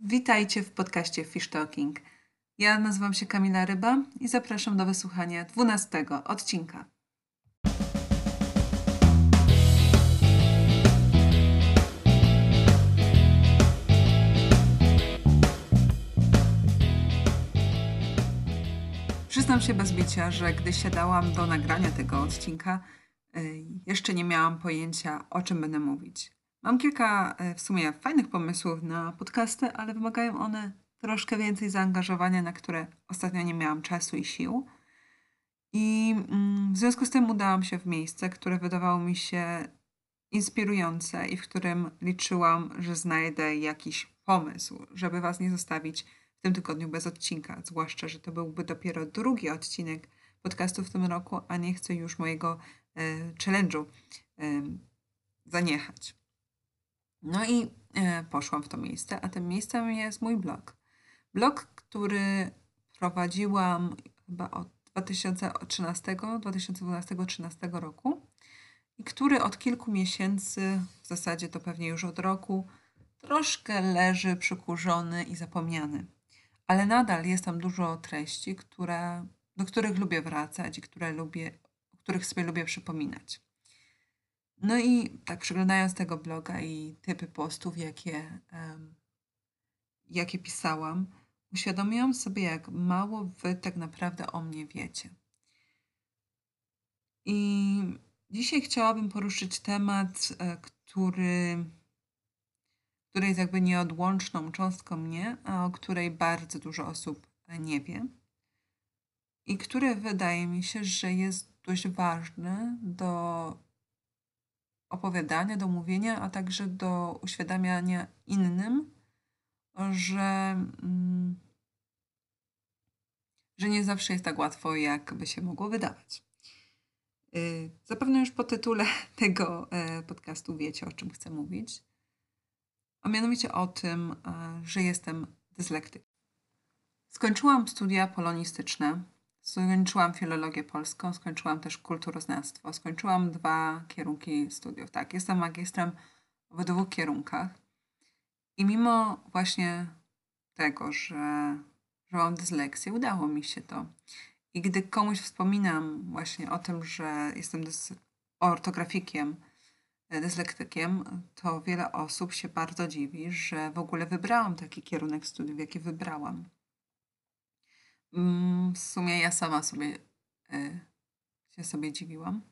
Witajcie w podcaście Fish Talking. Ja nazywam się Kamila Ryba i zapraszam do wysłuchania 12 odcinka. Przyznam się bez bicia, że gdy siadałam do nagrania tego odcinka, y, jeszcze nie miałam pojęcia, o czym będę mówić. Mam kilka y, w sumie fajnych pomysłów na podcasty, ale wymagają one troszkę więcej zaangażowania, na które ostatnio nie miałam czasu i sił. I mm, w związku z tym udałam się w miejsce, które wydawało mi się inspirujące i w którym liczyłam, że znajdę jakiś pomysł, żeby Was nie zostawić w tym tygodniu bez odcinka. Zwłaszcza, że to byłby dopiero drugi odcinek podcastu w tym roku, a nie chcę już mojego e, challenge'u e, zaniechać. No i e, poszłam w to miejsce, a tym miejscem jest mój blog. Blog, który prowadziłam chyba od 2013, 2012-2013 roku i który od kilku miesięcy, w zasadzie to pewnie już od roku, troszkę leży przykurzony i zapomniany. Ale nadal jest tam dużo treści, które, do których lubię wracać i które lubię, których sobie lubię przypominać. No i tak przeglądając tego bloga i typy postów, jakie, jakie pisałam, uświadomiłam sobie, jak mało wy tak naprawdę o mnie wiecie. I dzisiaj chciałabym poruszyć temat, e, który, który jest jakby nieodłączną cząstką mnie, a o której bardzo dużo osób nie wie. I który wydaje mi się, że jest dość ważny do opowiadania, do mówienia, a także do uświadamiania innym, że, mm, że nie zawsze jest tak łatwo, jak by się mogło wydawać. Y, zapewne już po tytule tego e, podcastu wiecie, o czym chcę mówić, a mianowicie o tym, e, że jestem dyslektykiem. Skończyłam studia polonistyczne Skończyłam filologię polską, skończyłam też kulturoznawstwo, skończyłam dwa kierunki studiów. Tak, jestem magistrem w dwóch kierunkach. I mimo właśnie tego, że, że mam udało mi się to. I gdy komuś wspominam właśnie o tym, że jestem dys- ortografikiem, e, dyslektykiem, to wiele osób się bardzo dziwi, że w ogóle wybrałam taki kierunek studiów, jaki wybrałam. Mm, w sumie ja sama sobie y, się sobie dziwiłam.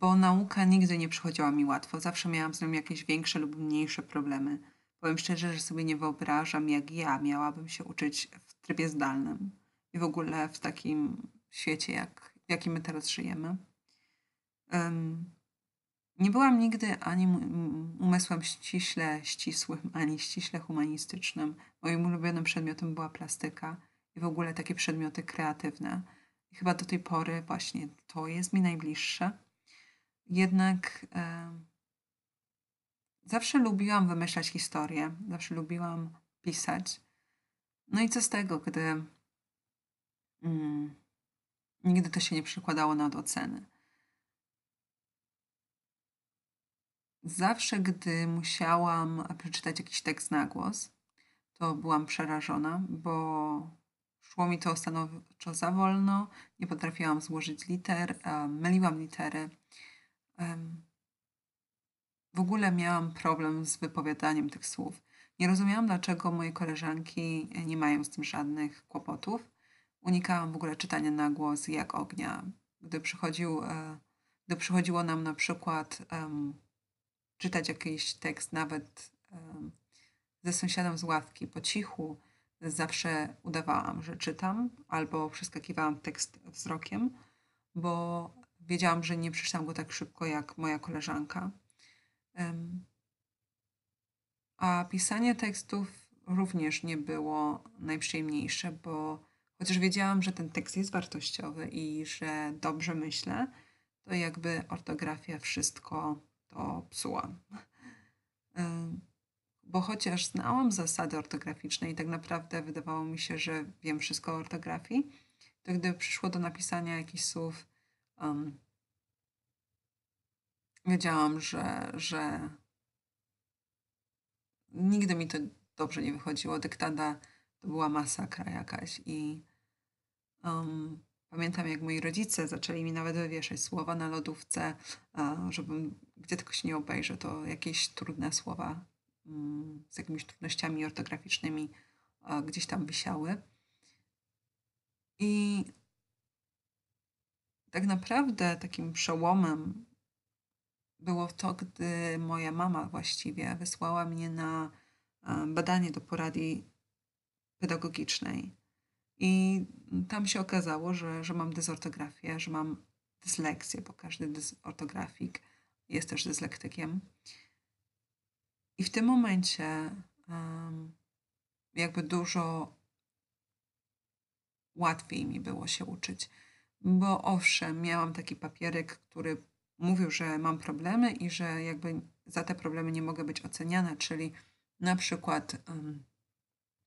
Bo nauka nigdy nie przychodziła mi łatwo. Zawsze miałam z nią jakieś większe lub mniejsze problemy. Powiem szczerze, że sobie nie wyobrażam, jak ja miałabym się uczyć w trybie zdalnym i w ogóle w takim świecie, jak, w jakim my teraz żyjemy. Nie byłam nigdy ani umysłem ściśle ścisłym, ani ściśle humanistycznym. Moim ulubionym przedmiotem była plastyka i w ogóle takie przedmioty kreatywne. I chyba do tej pory właśnie to jest mi najbliższe. Jednak e, zawsze lubiłam wymyślać historię, zawsze lubiłam pisać. No i co z tego, gdy mm, nigdy to się nie przekładało na oceny. Zawsze, gdy musiałam przeczytać jakiś tekst na głos, to byłam przerażona, bo szło mi to stanowczo za wolno, nie potrafiłam złożyć liter, myliłam litery. W ogóle miałam problem z wypowiadaniem tych słów. Nie rozumiałam, dlaczego moje koleżanki nie mają z tym żadnych kłopotów. Unikałam w ogóle czytania na głos jak ognia. Gdy, przychodził, e, gdy przychodziło nam na przykład czytać jakiś tekst, nawet ze sąsiadem z ławki po cichu, zawsze udawałam, że czytam, albo przeskakiwałam tekst wzrokiem, bo wiedziałam, że nie przeczytam go tak szybko jak moja koleżanka. A pisanie tekstów również nie było najprzyjemniejsze, bo chociaż wiedziałam, że ten tekst jest wartościowy i że dobrze myślę, to jakby ortografia wszystko to psułam. Bo chociaż znałam zasady ortograficzne i tak naprawdę wydawało mi się, że wiem wszystko o ortografii, to gdy przyszło do napisania jakichś słów, um, wiedziałam, że, że, nigdy mi to dobrze nie wychodziło. Dyktanda to była masakra jakaś i um, pamiętam jak moi rodzice zaczęli mi nawet wywieszać słowa na lodówce, żebym, gdzie tylko się nie obejrzę, to jakieś trudne słowa mm, z jakimiś trudnościami ortograficznymi gdzieś tam wisiały. I tak naprawdę takim przełomem było to, gdy moja mama właściwie wysłała mnie na badanie do porady pedagogicznej. I tam się okazało, że, że mam dysortografię, że mam dysleksję, bo każdy dysortografik jest też dyslektykiem. I w tym momencie um, jakby dużo łatwiej mi było się uczyć. Bo owszem, miałam taki papierek, który mówił, że mam problemy i że jakby za te problemy nie mogę być oceniana, czyli na przykład um,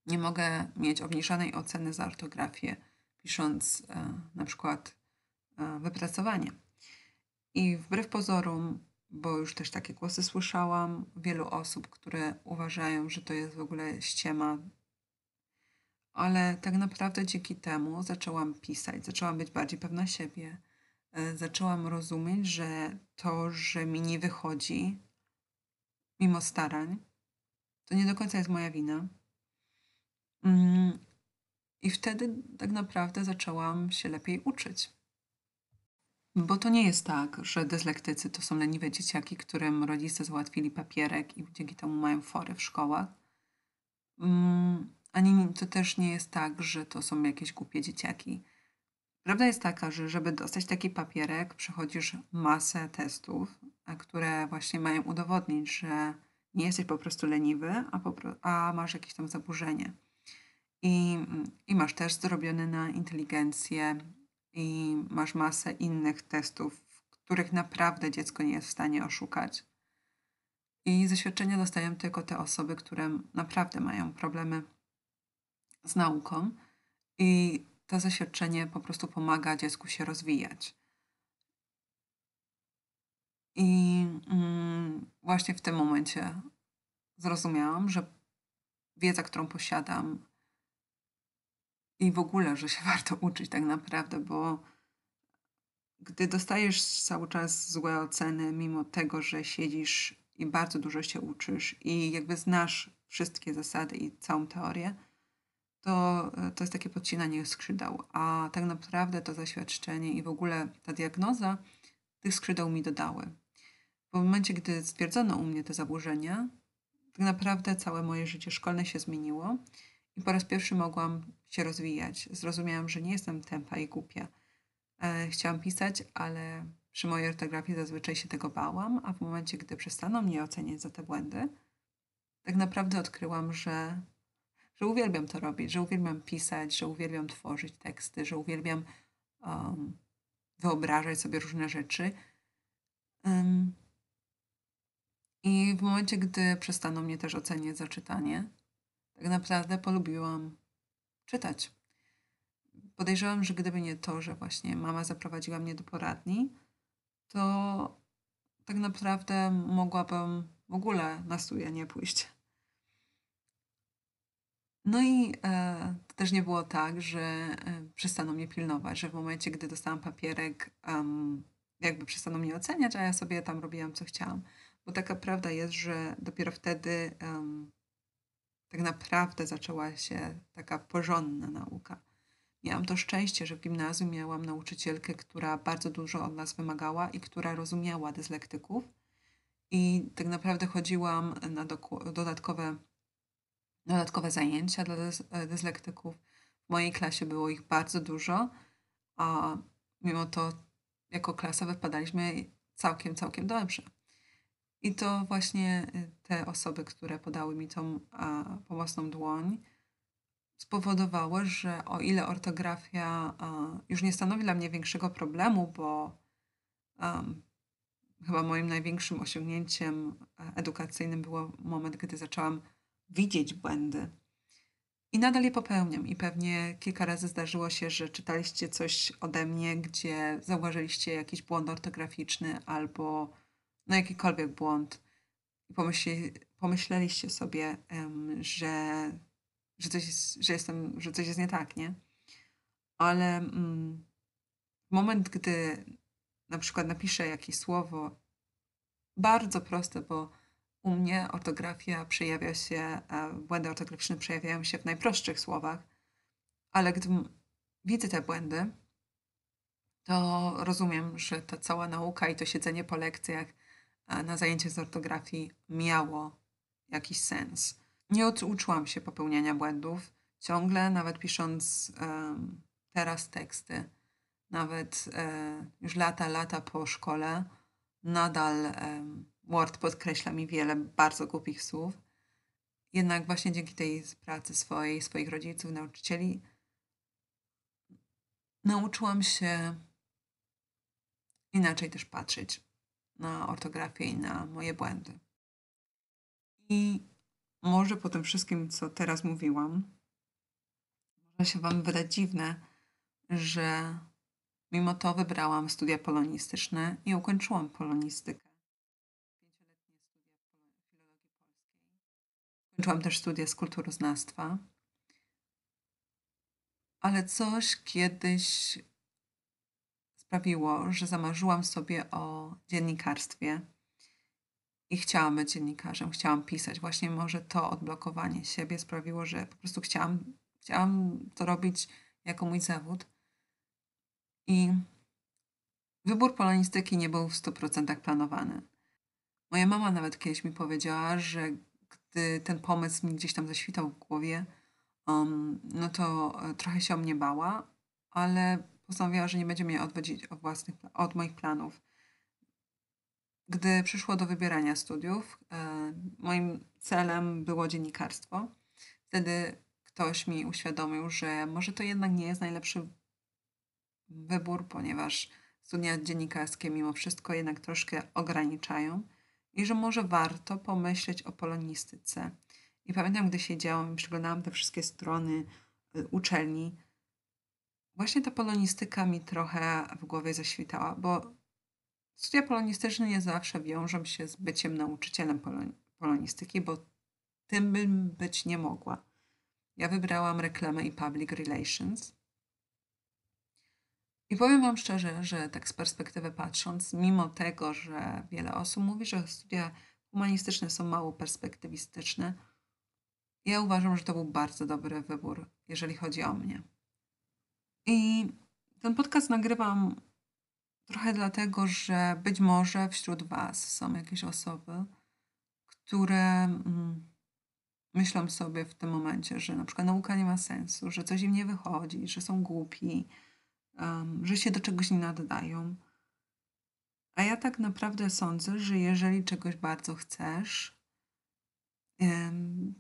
nie mogę mieć obniżonej oceny za ortografię, pisząc e, na przykład e, wypracowanie. I wbrew pozorom, bo już też takie głosy słyszałam, wielu osób, które uważają, że to jest w ogóle ściema, ale tak naprawdę dzięki temu zaczęłam pisać, zaczęłam być bardziej pewna siebie, e, zaczęłam rozumieć, że to, że mi nie wychodzi, mimo starań, to nie do końca jest moja wina. I wtedy tak naprawdę zaczęłam się lepiej uczyć. Bo to nie jest tak, że dyslektycy to są leniwe dzieciaki, którym rodzice załatwili papierek i dzięki temu mają fory w szkołach. Mm, ani to też nie jest tak, że to są jakieś głupie dzieciaki. Prawda jest taka, że żeby dostać taki papierek, przechodzisz masę testów, które właśnie mają udowodnić, że nie jesteś po prostu leniwy, a, po, a masz jakieś tam zaburzenie. I, I masz też zrobiony na inteligencję, i masz masę innych testów, których naprawdę dziecko nie jest w stanie oszukać. I zaświadczenia dostają tylko te osoby, które naprawdę mają problemy z nauką, i to zaświadczenie po prostu pomaga dziecku się rozwijać. I mm, właśnie w tym momencie zrozumiałam, że wiedza, którą posiadam, i w ogóle, że się warto uczyć tak naprawdę, bo gdy dostajesz cały czas złe oceny, mimo tego, że siedzisz i bardzo dużo się uczysz i jakby znasz wszystkie zasady i całą teorię, to, to jest takie podcinanie skrzydeł. A tak naprawdę to zaświadczenie i w ogóle ta diagnoza tych skrzydeł mi dodały. W momencie, gdy stwierdzono u mnie te zaburzenia, tak naprawdę całe moje życie szkolne się zmieniło po raz pierwszy mogłam się rozwijać. Zrozumiałam, że nie jestem tempa i głupia. E, chciałam pisać, ale przy mojej ortografii zazwyczaj się tego bałam, a w momencie, gdy przestano mnie oceniać za te błędy, tak naprawdę odkryłam, że, że uwielbiam to robić, że uwielbiam pisać, że uwielbiam tworzyć teksty, że uwielbiam um, wyobrażać sobie różne rzeczy. Um, I w momencie, gdy przestano mnie też oceniać za czytanie, tak naprawdę polubiłam czytać. Podejrzewam, że gdyby nie to, że właśnie mama zaprowadziła mnie do poradni, to tak naprawdę mogłabym w ogóle na studia nie pójść. No i e, to też nie było tak, że e, przestaną mnie pilnować, że w momencie, gdy dostałam papierek, um, jakby przestaną mnie oceniać, a ja sobie tam robiłam, co chciałam. Bo taka prawda jest, że dopiero wtedy um, tak naprawdę zaczęła się taka porządna nauka. Miałam to szczęście, że w gimnazjum miałam nauczycielkę, która bardzo dużo od nas wymagała i która rozumiała dyslektyków. I tak naprawdę chodziłam na dodatkowe, dodatkowe zajęcia dla dyslektyków. W mojej klasie było ich bardzo dużo, a mimo to jako klasa wypadaliśmy całkiem, całkiem dobrze. I to właśnie y, te osoby, które podały mi tą a, pomocną dłoń, spowodowało, że o ile ortografia a, już nie stanowi dla mnie większego problemu, bo um, chyba moim największym osiągnięciem e, edukacyjnym był moment, gdy zaczęłam widzieć błędy. I nadal je popełniam. I pewnie kilka razy zdarzyło się, że czytaliście coś ode mnie, gdzie zauważyliście jakiś błąd ortograficzny albo no jakikolwiek błąd i pomyśleliście sobie, em, że, że, coś jest, że, jestem, że coś jest nie tak, nie? Ale mm, moment, gdy na przykład napiszę jakieś słowo bardzo proste, bo u mnie ortografia przejawia się, e, błędy ortograficzne przejawiają się w najprostszych słowach, ale gdy widzę te błędy, to rozumiem, że ta cała nauka i to siedzenie po lekcjach na zajęciach z ortografii miało jakiś sens. Nie uczy- uczyłam się popełniania błędów. Ciągle, nawet pisząc em, teraz teksty, nawet e, już lata, lata po szkole, nadal Word podkreśla mi wiele bardzo głupich słów. Jednak właśnie dzięki tej pracy swojej, swoich rodziców, nauczycieli, nauczyłam się inaczej też patrzeć na ortografię i na moje błędy. I może po tym wszystkim, co teraz mówiłam, może się Wam wydać dziwne, że mimo to wybrałam studia polonistyczne i ukończyłam polonistykę. Pięcioletnie studia filologii polskiej. Ukończyłam też studia z kulturoznawstwa. Ale coś kiedyś sprawiło, że zamarzyłam sobie o dziennikarstwie i chciałam być dziennikarzem, chciałam pisać. Właśnie może to odblokowanie siebie sprawiło, że po prostu chciałam, chciałam to robić jako mój zawód. I wybór polonistyki nie był w 100% planowany. Moja mama nawet kiedyś mi powiedziała, że gdy ten pomysł mi gdzieś tam zaświtał w głowie, um, no to e, trochę się o mnie bała, ale postanowiła, że nie będzie mnie odwodzić od, własnych, od moich planów. Gdy przyszło do wybierania studiów, e, moim celem było dziennikarstwo. Wtedy ktoś mi uświadomił, że może to jednak nie jest najlepszy wybór, ponieważ studia dziennikarskie mimo wszystko jednak troszkę ograniczają i że może warto pomyśleć o polonistyce. I pamiętam, gdy siedziałam i przeglądałam te wszystkie strony y, uczelni, właśnie ta polonistyka mi trochę w głowie zaświtała, bo studia polonistyczne nie zawsze wiążą się z byciem nauczycielem polon- polonistyki, bo tym bym być nie mogła. Ja wybrałam reklamę i public relations. I powiem Wam szczerze, że tak z perspektywy patrząc, mimo tego, że wiele osób mówi, że studia humanistyczne są mało perspektywistyczne, ja uważam, że to był bardzo dobry wybór, jeżeli chodzi o mnie. I ten podcast nagrywam trochę dlatego, że być może wśród Was są jakieś osoby, które mm, myślą sobie w tym momencie, że na przykład nauka nie ma sensu, że coś im nie wychodzi, że są głupi, że się do czegoś nie nadają. A ja tak naprawdę sądzę, że jeżeli czegoś bardzo chcesz,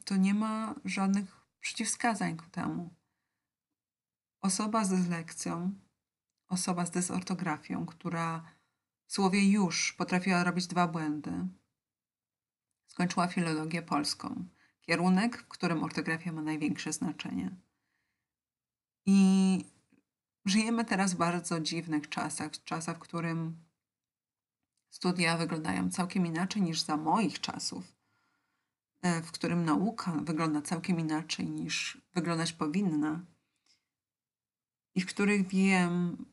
to nie ma żadnych przeciwwskazań ku temu. Osoba z dyslekcją, osoba z dysortografią, która w słowie już potrafiła robić dwa błędy, skończyła filologię polską, kierunek, w którym ortografia ma największe znaczenie. I żyjemy teraz w bardzo dziwnych czasach, czasach, w którym studia wyglądają całkiem inaczej niż za moich czasów, e, w którym nauka wygląda całkiem inaczej niż wyglądać powinna, i w których wiem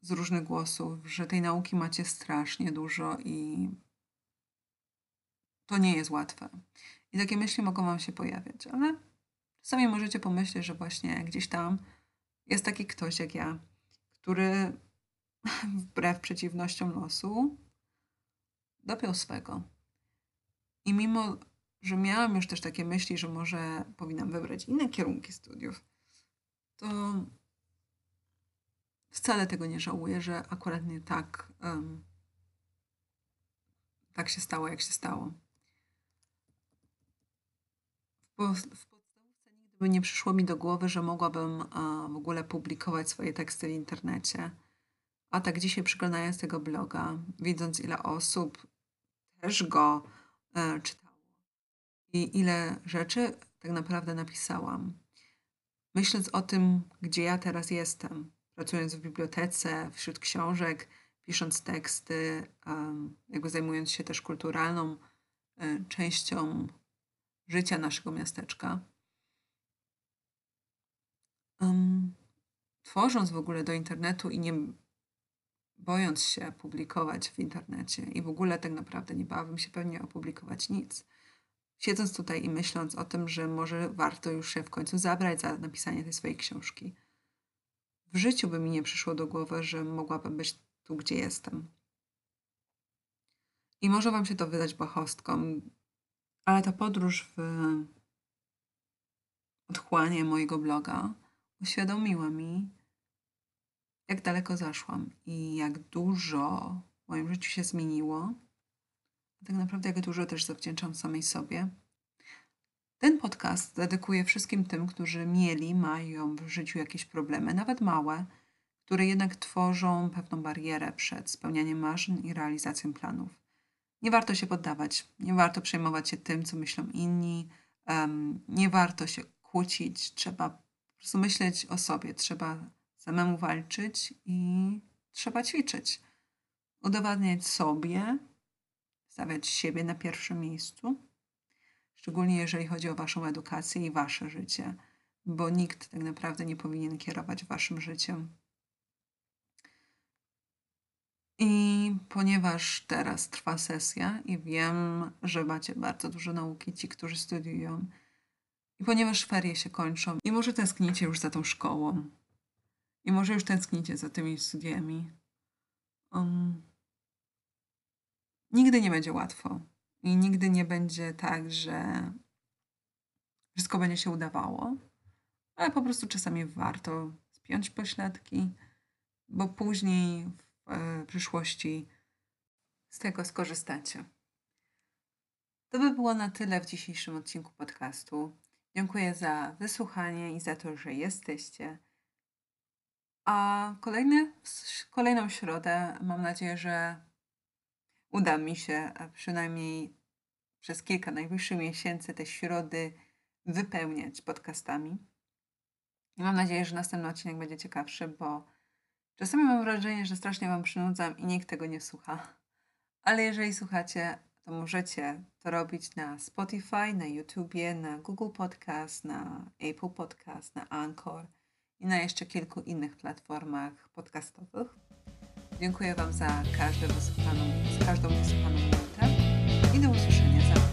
z różnych głosów, że tej nauki macie strasznie dużo i to nie jest łatwe. I takie myśli mogą Wam się pojawiać, ale czasami możecie pomyśleć, że właśnie gdzieś tam jest taki ktoś jak ja, który wbrew przeciwnościom losu dopiął swego. I mimo, że miałam już też takie myśli, że może powinnam wybrać inne kierunki studiów, to wcale tego nie żałuję, że akurat nie tak, um, tak się stało, jak się stało. W, po, w podstawówce nigdy by nie przyszło mi do głowy, że mogłabym a, w ogóle publikować swoje teksty w internecie. A tak dzisiaj przyglądając tego bloga, widząc ile osób też go e, czytało i ile rzeczy tak naprawdę napisałam, myśląc o tym, gdzie ja teraz jestem, pracując w bibliotece, wśród książek, pisząc teksty, jakby zajmując się też kulturalną e, częścią życia naszego miasteczka. Tworząc w ogóle do internetu i nie bojąc się publikować w internecie i w ogóle tak naprawdę nie bałabym się pewnie opublikować nic. Siedząc tutaj i myśląc o tym, że może warto już się w końcu zabrać za napisanie tej swojej książki. W życiu by mi nie przyszło do głowy, że mogłabym być tu, gdzie jestem. I może Wam się to wydać błahostką, ale ta podróż w odchłanie mojego bloga uświadomiła mi, jak daleko zaszłam i jak dużo w moim życiu się zmieniło. Tak naprawdę, jak dużo też zawdzięczam samej sobie. Ten podcast dedykuję wszystkim tym, którzy mieli, mają w życiu jakieś problemy, nawet małe, które jednak tworzą pewną barierę przed spełnianiem marzeń i realizacją planów. Nie warto się poddawać, nie warto przejmować się tym, co myślą inni, um, nie warto się kłócić, trzeba po prostu myśleć o sobie, trzeba samemu walczyć i trzeba ćwiczyć. Udowadniać sobie, stawiać siebie na pierwszym miejscu, szczególnie jeżeli chodzi o Waszą edukację i Wasze życie, bo nikt tak naprawdę nie powinien kierować Waszym życiem. I ponieważ teraz trwa sesja i wiem, że macie bardzo dużo nauki ci, którzy studiują, i ponieważ ferie się kończą, i może tęsknicie już za tą szkołą, i może już tęsknicie za tymi studiami, um, nigdy nie będzie łatwo. I nigdy nie będzie tak, że wszystko będzie się udawało, ale po prostu czasami warto spiąć pośladki, bo później w e, przyszłości z tego skorzystacie. To by było na tyle w dzisiejszym odcinku podcastu. Dziękuję za wysłuchanie i za to, że jesteście. A kolejny, kolejną środę mam nadzieję, że uda mi się przynajmniej przez kilka najbliższych miesięcy te środy wypełniać podcastami. Mam nadzieję, że następny odcinek będzie ciekawszy, bo czasami mam wrażenie, że strasznie Wam przynudzam i nikt tego nie słucha. Ale jeżeli słuchacie, to możecie to robić na Spotify, na YouTubie, na Google Podcast, na Apple Podcast, na Anchor i na jeszcze kilku innych platformach podcastowych. Dziękuję Wam za każdą wysłuchaną, każdą wysłuchaną 那我是什么意思